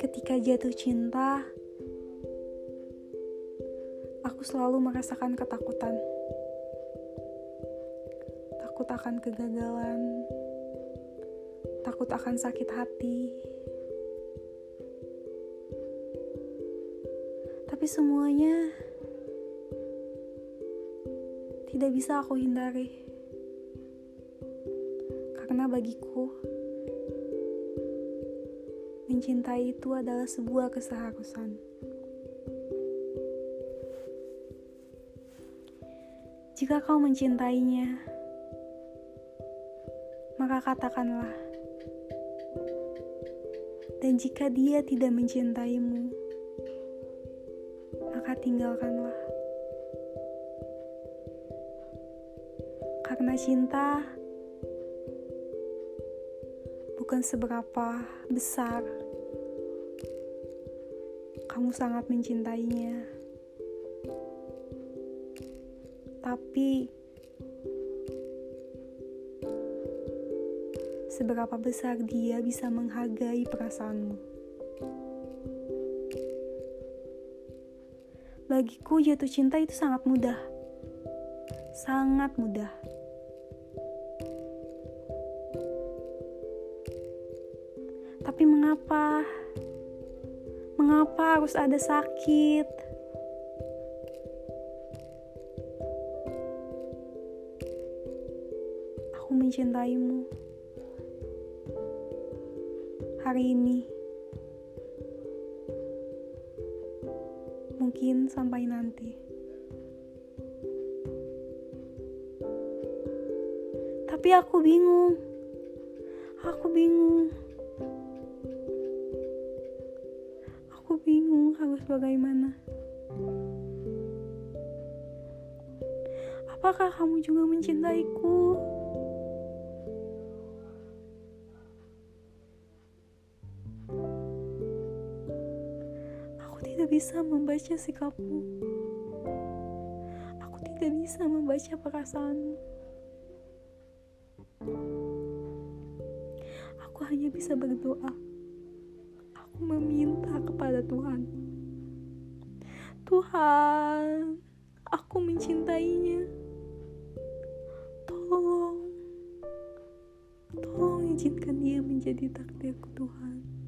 Ketika jatuh cinta, aku selalu merasakan ketakutan. Takut akan kegagalan, takut akan sakit hati. Tapi semuanya tidak bisa aku hindari. Karena bagiku, mencintai itu adalah sebuah keseharusan. Jika kau mencintainya, maka katakanlah. Dan jika dia tidak mencintaimu, maka tinggalkanlah. Karena cinta bukan seberapa besar kamu sangat mencintainya, tapi seberapa besar dia bisa menghargai perasaanmu. Bagiku, jatuh cinta itu sangat mudah, sangat mudah. Tapi mengapa? Mengapa harus ada sakit? Aku mencintaimu. Hari ini. Mungkin sampai nanti. Tapi aku bingung. Aku bingung. Bagaimana. Apakah kamu juga mencintaiku? Aku tidak bisa membaca sikapmu. Aku tidak bisa membaca perasaanmu. Aku hanya bisa berdoa meminta kepada Tuhan. Tuhan, aku mencintainya. Tolong, tolong izinkan dia menjadi takdirku Tuhan.